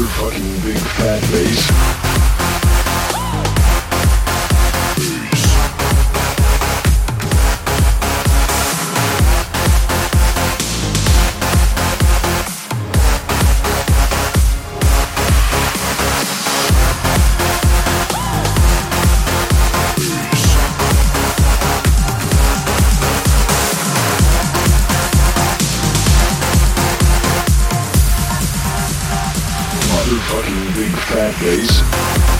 super fucking big fat bass. Motherfucking big fat bass.